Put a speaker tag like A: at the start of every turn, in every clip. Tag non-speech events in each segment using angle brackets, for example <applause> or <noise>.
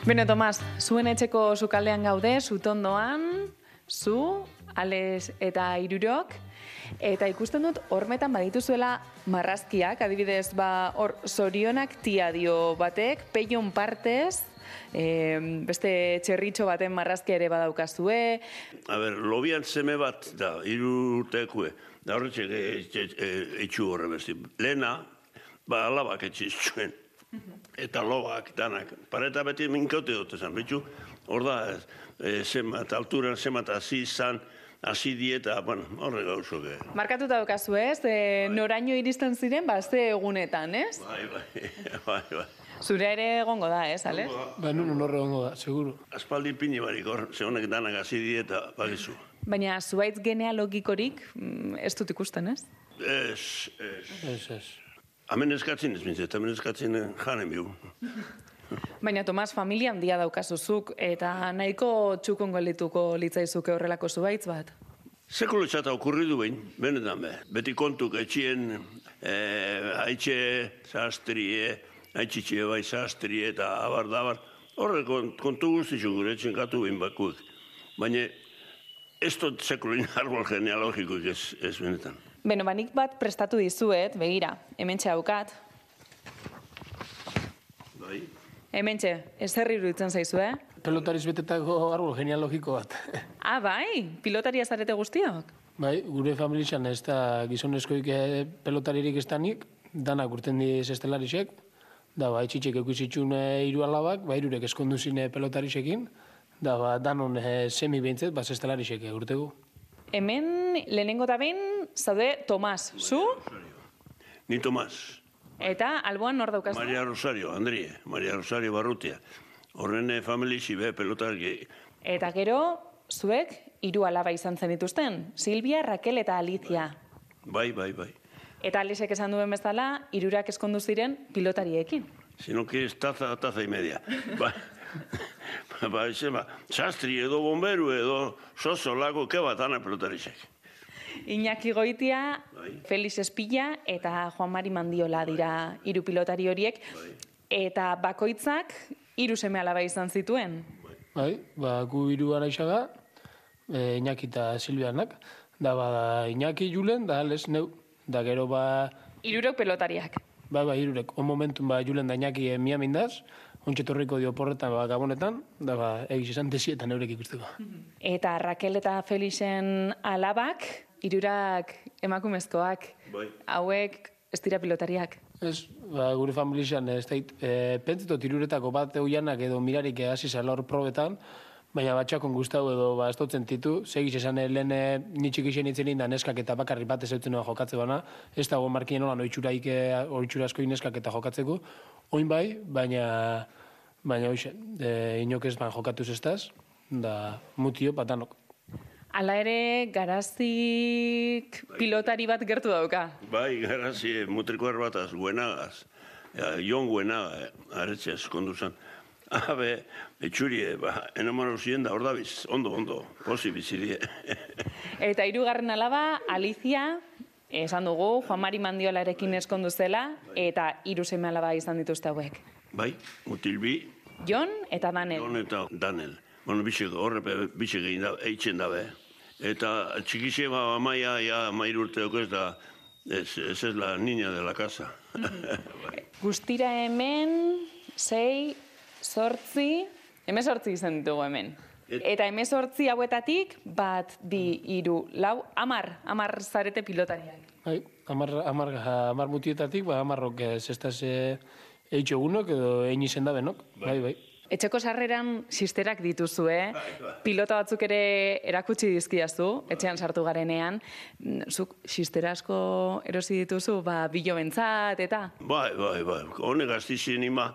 A: Beno, Tomas, zuen etxeko sukaldean gaude, zutondoan, zu, ales eta irurok, eta ikusten dut, hormetan badituzuela marrazkiak, adibidez, ba, hor, sorionak tia dio batek, peion partez, e, beste txerritxo baten marrazkia ere badaukazue.
B: A ber, lobian seme bat da, hiru urtekue. Da horretxe etxu horre besti. Lena, ba, alabak etxizuen. Eta lobak, danak. Pareta beti minkote dut esan, bitxu. Hor da, e, zemat, alturan zemat hasi izan, hasi dieta, bueno, horre gauzo ge.
A: Markatuta daukazu ez, e, noraino iristen ziren, ba, ze egunetan, ez?
B: Bai, bai, <laughs> bai, bai.
A: Zure ere egongo da, ez, ale?
C: Ba, nun horre gongo da, seguru.
B: Aspaldi pini barik hor, ze honek danak hasi dieta, bagizu.
A: Baina zuaitz genealogikorik mm, ez dut ikusten, ez?
B: Ez, ez.
C: Ez, ez.
B: Hemen eskatzen ez bintzet, hemen eskatzen eh, janen bihu. <laughs>
A: Baina Tomas familia handia daukazuzuk eta nahiko txukon gelituko litzaizuke horrelako zuaitz bat.
B: Sekulo txata okurridu behin, benetan be. Beti kontuk etxien, eh, haitxe sastrie, haitxitxe bai sastrie eta abar dabar. Horre kont, kontu guztitzu gure etxen katu behin bakuek. Baina ez dut sekulin <laughs> arbol genealogikoik ez, ez benetan.
A: Beno, banik bat prestatu dizuet, begira, hementxe haukat.
B: Bai?
A: Hementxe, ez herri iruditzen zaizu, eh?
C: Pelotariz betetako arbol genealogiko bat. <laughs>
A: Ah, bai, pilotaria zarete guztiok.
C: bai, gure familizan ez da gizonezkoik eh, pelotaririk ez danik, danak urten diz estelarisek, da ba, etxitxek eukizitxun hiru alabak, ba, irurek eskondu zine pelotarisekin, da ba, danon eh, semi behintzet, ba, estelarisek urtegu.
A: Hemen, lehenengo da behin, zaude Tomas, zu?
B: Ni Tomas,
A: Eta alboan nor daukazu?
B: Maria Rosario, Andrie, Maria Rosario Barrutia. Horren eh, familixi be, pelotarki.
A: Eta gero, zuek, hiru alaba izan zen dituzten, Silvia, Raquel eta Alicia.
B: Bai, bai, bai.
A: Eta Alisek esan duen bezala, hirurak eskondu ziren pilotariekin.
B: Si no quieres taza, taza y media. <laughs> Ba, <laughs> ba, ese, ba, sastri edo bomberu edo soso lago, ke bat ana pelotarisek.
A: Iñaki Goitia,
B: Bai.
A: Felix Espilla eta Juan Mari Mandiola dira hiru pilotari horiek. Eta bakoitzak hiru seme alaba izan zituen.
C: Bai, ba, gu hiru araixaga, e, Iñaki eta Silvianak, da ba, Iñaki Julen, da les neu, da gero ba,
A: Hirurok pelotariak.
C: Ba, ba, hirurek, on momentun ba, Julen da Iñaki e, miamindaz, ontsa torriko dio porretan, ba, gabonetan, da ba, egiz esan tesi eta neurek ikusteko.
A: Eta Raquel eta Felixen alabak, hirurak emakumezkoak.
B: Bai.
A: Hauek ez dira pilotariak.
C: Ez, ba, gure familizan, ez da, e, pentseto tiruretako bat euianak edo mirarik hasi zela hor probetan, baina batxakon guztau edo ba, ez dutzen titu, segiz esan eh, lehen e, nitxik isen itzen da neskak eta bakarri bat ez eutzen jokatze bana, ez dago markien nolan oitxuraik, e, oitxura asko neskak eta jokatzeko, oin bai, baina, baina hoxe, e, inok ez ban jokatuz ez daz, da mutio patanok.
A: Hala ere, garazik pilotari bat gertu dauka.
B: Bai, garazi, mutriko erbataz, guenagaz. Ja, Jon guenaga, eh, aretxe eskondu zen. <laughs> Habe, etxurie, ba, enamoro ziren da, hor da biz, ondo, ondo, posi bizirie. <laughs>
A: Eta hirugarren alaba, Alicia, esan dugu, Juan Mari Mandiolarekin eskondu zela, eta hiru seme alaba izan dituzte hauek.
B: bai, mutilbi,
A: Jon eta Daniel.
B: Jon eta Danel. Bueno, bitxek, horre, bitxek egin da, eitzen dabe. Eta txikixe, ba, amaia, ja, amair urteoko ez da, ez, ez ez la niña de la casa. <laughs> bai.
A: Guztira hemen, sei, sortzi, hemen sortzi izan ditugu hemen.
B: Et-
A: Eta hemen sortzi hauetatik, bat, bi, hiru, lau, amar, amar zarete pilotariak.
C: Bai, amar, amar, amar mutietatik, ba, amarrok ez daz eitxo edo egin izen da benok, bai, bai.
A: Etxeko sarreran sisterak dituzu, eh? Pilota batzuk ere erakutsi dizkiazu, etxean sartu garenean. Zuk sistera asko erosi dituzu, ba, bilo bentzat, eta...
B: Bai, bai, bai. Honek astizien ima,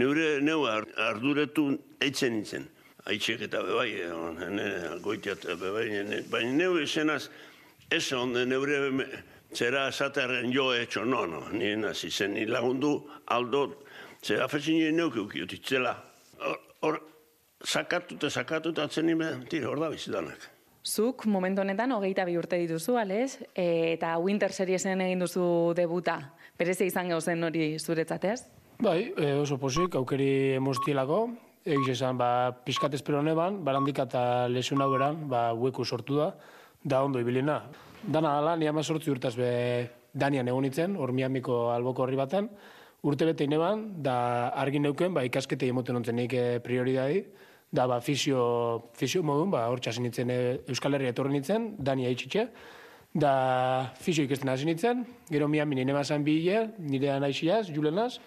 B: neure, neu ar- arduretu eitzen nintzen. Aitzek eta bai, eh, ne, goitiat, bai, ne, baina neu esenaz, ez on, neure zera esaterren jo etxo, no, no, nien hasi zen, lagundu aldo, zera afezin nien neuk eukiotitzela. Hor, hor, sakatu eta sakatu eta atzen nime, tira, hor da bizitanak.
A: Zuk momentu honetan hogeita bi urte dituzu, ales? E, eta Winter Seriesen egin duzu debuta. Berezia izan gauzen hori zuretzat, ez?
C: Bai, e, oso posik, aukeri emoztielako, Egiz esan, ba, pixkat espero neban, barandika eta lesun hau eran, ba, hueku sortu da, da ondo ibilina. Dana gala, ni ama sortzi urtaz be Danian egon itzen, hor Miamiko alboko horri baten, urte bete ineban, da argin neuken, ba, ikaskete emoten ontzen nik eh, prioridadi, da ba, fisio, fisio modun, ba, hor txasin nintzen eh, Euskal Herria etorri nintzen, Dania itxitxe, da fisio ikesten hasi nintzen, gero Miami nire mazan bi hile, nire anaixiaz, julenaz,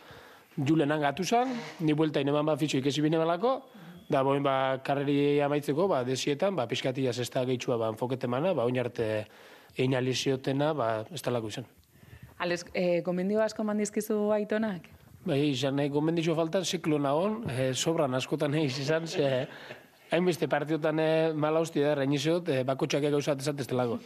C: julenan gatu zan, ni buelta ineman ba fisio ikesi bine balako, da boin ba karreri amaitzeko, ba, desietan, ba, piskatia zesta gehitxua ba, enfokete mana, ba, oin arte egin aliziotena, ba, ez talako izan.
A: Ales, e, gomendio asko mandizkizu aitonak?
C: Bai, izan nahi, gomenditxo faltan ziklo nagon, e, sobran askotan egin izan, ze hainbeste partiotan e, mala hosti da, reinizeot, e, bakotxak gauzat esatez telago.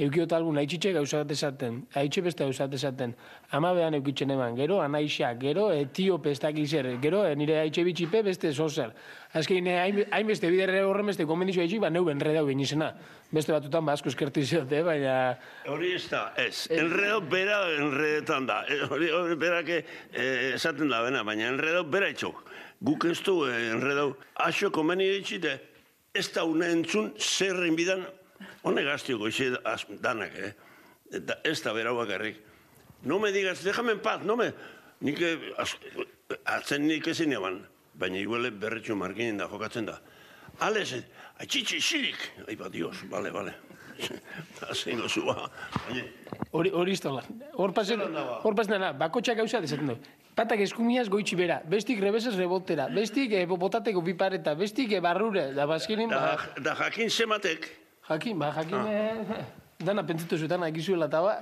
C: Eukiot algun haitxitxe gauzat esaten, haitxe beste gauzat esaten, ama behan eukitzen eman, gero anaixa, gero e, tio pestak gero e, nire haitxe bitxipe beste zozer. Azkein, e, hain- hainbeste biderre horren beste gomenditxo haitxik, ba neu benre dau izena. Beste batutan ba asko eskertu iziote, baina...
B: Hori ez da, ez. Enredo bera enredetan da. Eh, Hori, hori berak eh, esaten da bena, baina enredo bera itxok. Guk ez du eh, enredo aso komeni ditxite, ez da une entzun zerren bidan, honek gaztio goize az- danak, eh? Eta ez da bera bakarrik. No me digas, déjame en paz, no me... Nik eh, atzen nik ezin eban, baina iguele berretxo markinen da jokatzen da. Ales, atxitxi xilik. Ai, ba, dios, bale, bale. <laughs> Hazen gozu, ba. Baina,
C: Hori hori istola. Hor pasen, hor pasen dana, bakotxak gauza desaten du. Patak eskumiaz goitxi bera, bestik rebesez rebotera, bestik eh, botateko pipareta, bestik eh, barrure, da bazkinin,
B: da,
C: ba,
B: da jakin zematek,
C: jakin, ba, jakin, eh, dana pentsetu zuetan akizuela eta ba,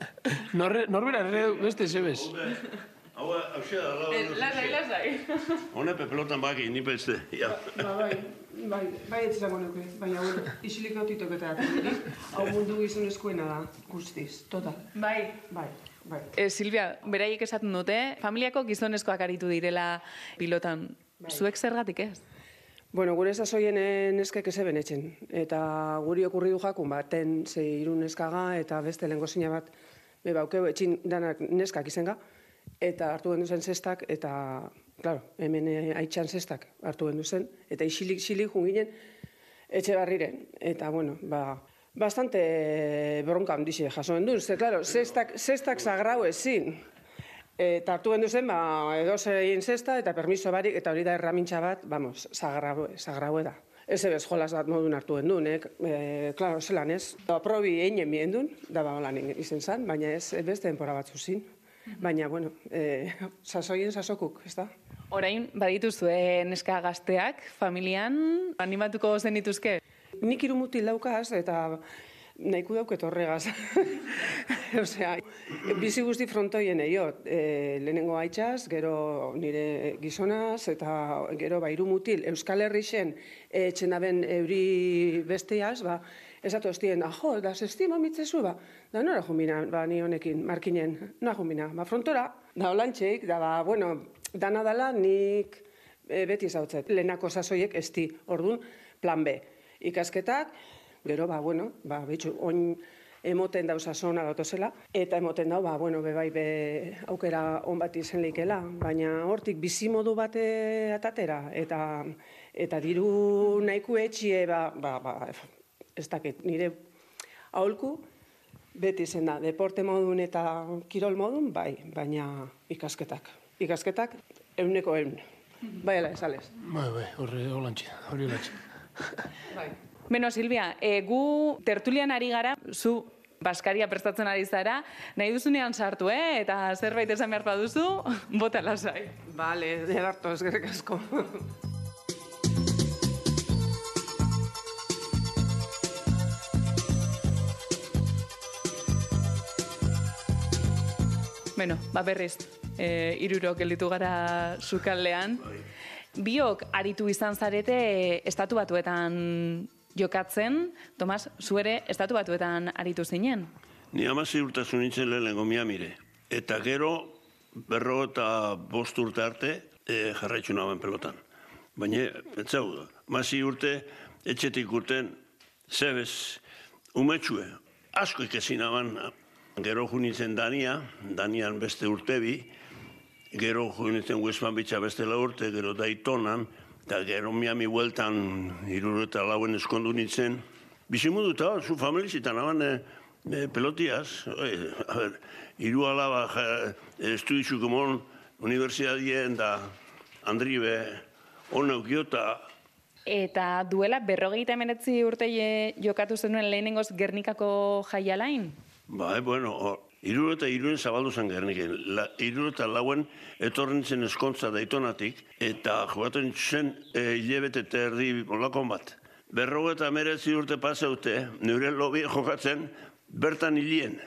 C: <laughs> norre, norbera erre beste zebez.
B: hau, hau xe da, lau,
A: Lasai, lasai. <laughs>
B: Honepe pelotan baki, ni beste, ja.
D: Ba, bai, bai, bai ez izango nuke, baina bueno, isilik autitok eta hau mundu gizonezkoena da, guztiz, total.
A: Bai.
D: Bai, bai.
A: E, Silvia, beraiek esaten dute, familiako gizonezkoak aritu direla pilotan. Zuek zergatik ez?
D: Bueno, gure sasoien eh, neskek ez eben etxen. Eta guri okurri du jakun baten ze hiru neskaga eta beste lengo zina bat be baukeu etxin danak neskak izenga. Eta hartu gendu zen zestak eta, claro, hemen eh, aitxan zestak hartu gendu zen. Eta isilik isilik jun ginen etxe barriren. Eta, bueno, ba, bastante eh, bronka handixe jasoen du. Ze, claro, zestak, zestak sagrau ezin. Eta hartu gendu zen, ba, edo egin zesta eta permiso barik, eta hori da erramintxa bat, vamos, sagraue, sagraue da. Ez ebez jolas bat modun hartu gendu, nek, e, klaro, zelan ez. Da, probi einen bien duen, da ba holan izen zan, baina ez ez denpora batzu zin. Baina, bueno, <laughs> e, sasoien sasokuk, ez da?
A: Orain, badituzue neska gazteak, familian, animatuko zenituzke?
D: Nik hiru mutil daukaz, eta nahiko dauket horregaz. <laughs> Osea, bizi guzti frontoien eiot. E, lehenengo haitxaz, gero nire gizonaz, eta gero ba, hiru mutil. Euskal Herrixen e, txenaben euri besteaz, ba, esatu hostien, ajo, da zestima mitzezu, ba, da nora jumina, ba, ni honekin, markinen, nora jumina, ba, frontora, da holantxeik, da, ba, bueno, dana dala nik e, beti zautzet. Lehenako sasoiek esti, ordun plan B. Ikasketak, gero, ba, bueno, ba, betxu, oin emoten dauz sasona dautozela, eta emoten dau, ba, bueno, be bai, be aukera on bat izen leikela, baina hortik bizimodu bate atatera, eta eta diru nahiko etxie, ba, ba, ba, ez dakit, nire aholku, beti zen da, deporte modun eta kirol modun, bai, baina ikasketak. Ikasketak, euneko eun. Bai, esales.
C: Bai, bai, horre holantxe, hori holantxe.
D: Bai.
A: Beno, Silvia, e, gu tertulian ari gara, zu Baskaria prestatzen ari zara, nahi duzunean sartu, eh? Eta zerbait esan behar baduzu, bota lasai.
D: Vale, ederto, eskerrik asko.
A: Beno, ba berriz, e, irurok gelditu gara sukaldean. Biok aritu izan zarete estatu batuetan jokatzen, Tomas, zu ere estatu batuetan aritu zinen.
B: Ni amazi urtasun nintzen lehenengo miamire. Eta gero, berro eta bost urte arte, e, jarraitzu naben pelotan. Baina, pentsau, mazi urte, etxetik urten, zebez, umetxue, asko ikesi naban, gero ju nintzen Dania, Danian beste urte bi, gero ju nintzen Westman bitxa beste la urte, gero Daytonan, eta gero Miami bueltan iruro eta lauen eskondu nintzen. Bizimudu eta zu familizitan aban e, e, pelotiaz, e, a ber, iru alaba ja, estudizu komon universidadien da Andribe on eukiota
A: Eta duela berrogeita emeretzi urte jokatu zenuen lehenengoz Gernikako jaialain?
B: Bai, bueno, Iruro eta iruen zabaldu zen gerniken. La, iruro eta lauen etorren zen eskontza daitonatik, eta jogaten zen e, hilebete eta erdi olakon bat. Berrogo eta meretzi urte paseute, nire lobi jokatzen, bertan hilien.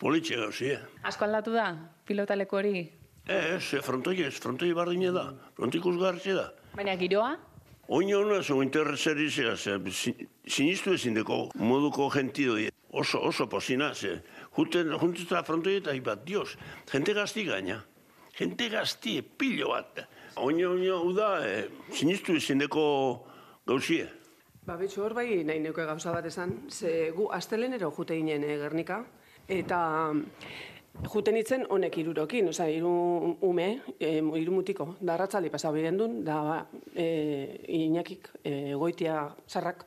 B: Politxe gauzi, eh?
A: Asko aldatu da, pilotaleko hori?
B: Ez, e, frontoi ez, frontoi bardine da, frontikuz gartxe da.
A: Baina giroa?
B: Oino hona zo interreseri zera, sinistu ezin deko moduko gentido oso, oso posina, ze, Juten, juntuta frontoi eta ibat, dios, jente gazti gaina. Jente gazti, pillo bat. Oino, oino, uda, e, sinistu izindeko gauzie.
D: Ba, bitxu hor bai nahi neuke gauza bat esan, ze gu astelenero jute ginen e, Gernika, eta juten itzen honek irurokin, oza, iru ume, e, iru mutiko, da ratzali pasau duen, da ba, e, inakik e, goitia sarrak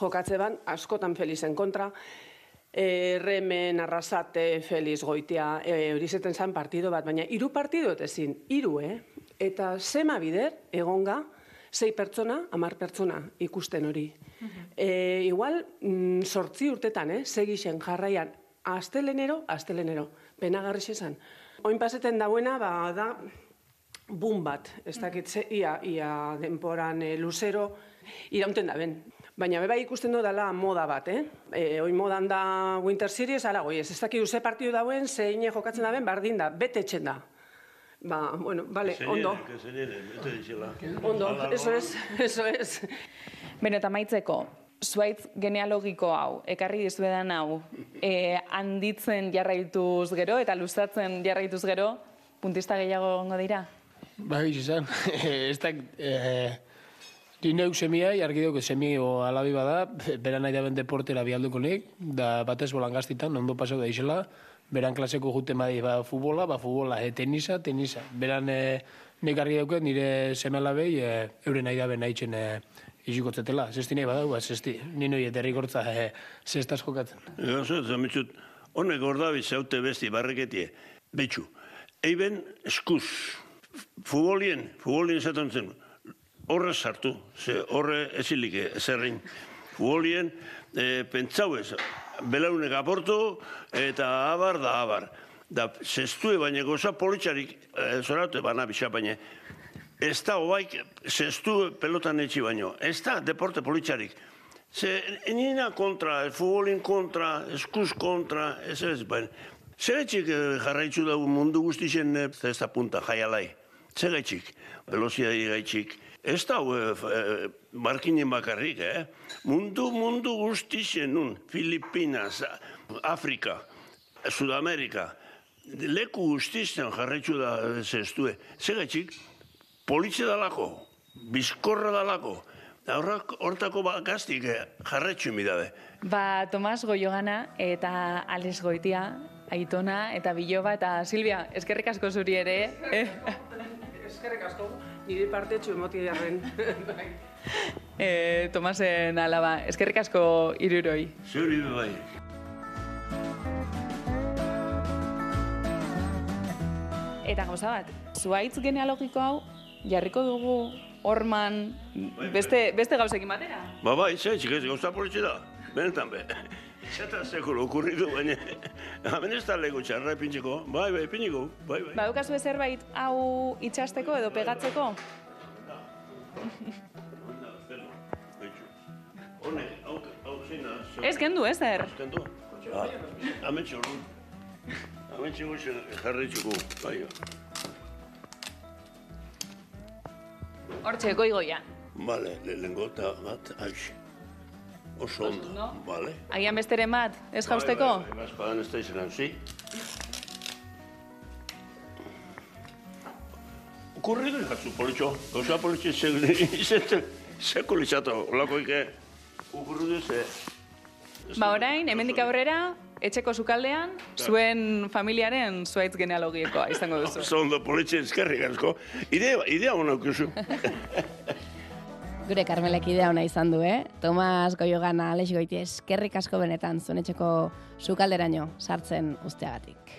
D: jokatze ban, askotan felizen kontra, e, remen, arrasate, feliz, goitea, e, hori zeten zan partido bat, baina hiru partido ezin, hiru, eh? Eta zema bider, egonga, sei pertsona, amar pertsona ikusten hori. e, igual, mm, sortzi urtetan, eh? Segixen jarraian, astelenero, astelenero, penagarri esan. Oin paseten dauena, ba, da, bum bat, ez dakit ia, ia denporan e, luzero, iraunten da ben. Baina beba ikusten du dela moda bat, eh? E, oin modan da Winter Series, ala goi, ez, ez dakit uze partidu dauen, zein jokatzen da ben, bardin da, bete etxen da. Ba, bueno, vale, ondo. Ondo, eso es, eso es.
A: Beno, eta maitzeko, zuaitz genealogiko hau, ekarri dizuedan hau, e, handitzen jarraituz gero eta luzatzen jarraituz gero, puntista gehiago gongo dira?
C: Ba, izan, <laughs> ez da, eh, Ni neuk semia, jarki dugu semio alabi bada, beran nahi daben deportera bialduko nik, da batez bolan gaztitan, ondo pasau da isela, beran klaseko jute madi ba futbola, ba futbola, e, tenisa, tenisa. Beran e, nik argi dugu nire seme alabei, e, eure nahi daben nahi txen e, izikotzetela. Zesti nahi badau, ba, zesti, ni noi eterri gortza e, zestaz jokatzen.
B: Ego, zamitzut, honek gordabi zaute besti barreketie, betxu, eiben eskuz, futbolien, futbolien zaten zen, horre sartu, ze horre ezilik zerrin. Uolien, e, pentsau ez, belaunek aportu eta abar da abar. Da, zestue baina goza politxarik, e, zoratu bana bisa baina, ez da hobaik zestu pelotan etxi baino, ez da deporte politxarik. Ze, nina kontra, futbolin kontra, eskuz kontra, ez ez, baina, zer etxik eh, jarraitzu da mundu guztixen ez da punta, jaialai. Zer etxik, velozia gaitxik, Ez da, e, markinen bakarrik, eh? Mundu, mundu guztien nun, Filipinas, Afrika, Sudamerika, leku guztien jarretxu da zestue. Zegatxik, politxe dalako, bizkorra dalako, hortako bakaztik jarretxu mi dabe.
A: Ba, Tomas Goiogana eta Alex Goitia, Aitona eta Biloba eta Silvia, eskerrik asko zuri ere. Eh?
D: eskerrik asko. Nire parte txu emoti jarren. <laughs>
A: e, Tomasen alaba, eskerrik asko iruroi.
B: Zuri bai.
A: Eta gauza bat, zuaitz genealogiko hau, jarriko dugu orman bai, beste, bai. beste gauzekin batera?
B: Ba, bai, zaitzik ez gauza politxe da. Benetan be. Zeta sekulo okurritu, baina hemen ez da txarra epintxeko. Bai, bai, epintxeko, bai, bai.
A: Ba, dukazu zerbait hau itxasteko edo pegatzeko? Ez gendu, ez er?
B: Ez gendu? Ah, hemen txorru. Hemen txorru jarri txuko, bai.
A: Hortxe, goi-goia.
B: Vale, lehenko eta bat, aixi. Oso ondo, no? vale.
A: Agian besteren bat, ez jausteko?
B: Bai, bai, bai, espadan ez da izan, zi. Okurri du jatzu, politxo. Gauza politxo, izan, <laughs> seko litzatu, olako ike. Okurri du ze.
A: Ba orain, hemendik aurrera, etxeko sukaldean, zuen familiaren zuaitz genealogiekoa izango duzu. <laughs>
B: Oso ondo, politxe, eskerrik asko. Idea, idea honak <laughs>
E: Gure karmelek idea ona izan du, eh? Tomas Goiogana, Alex Goiti, eskerrik asko benetan, zunetxeko sukalderaino sartzen usteagatik.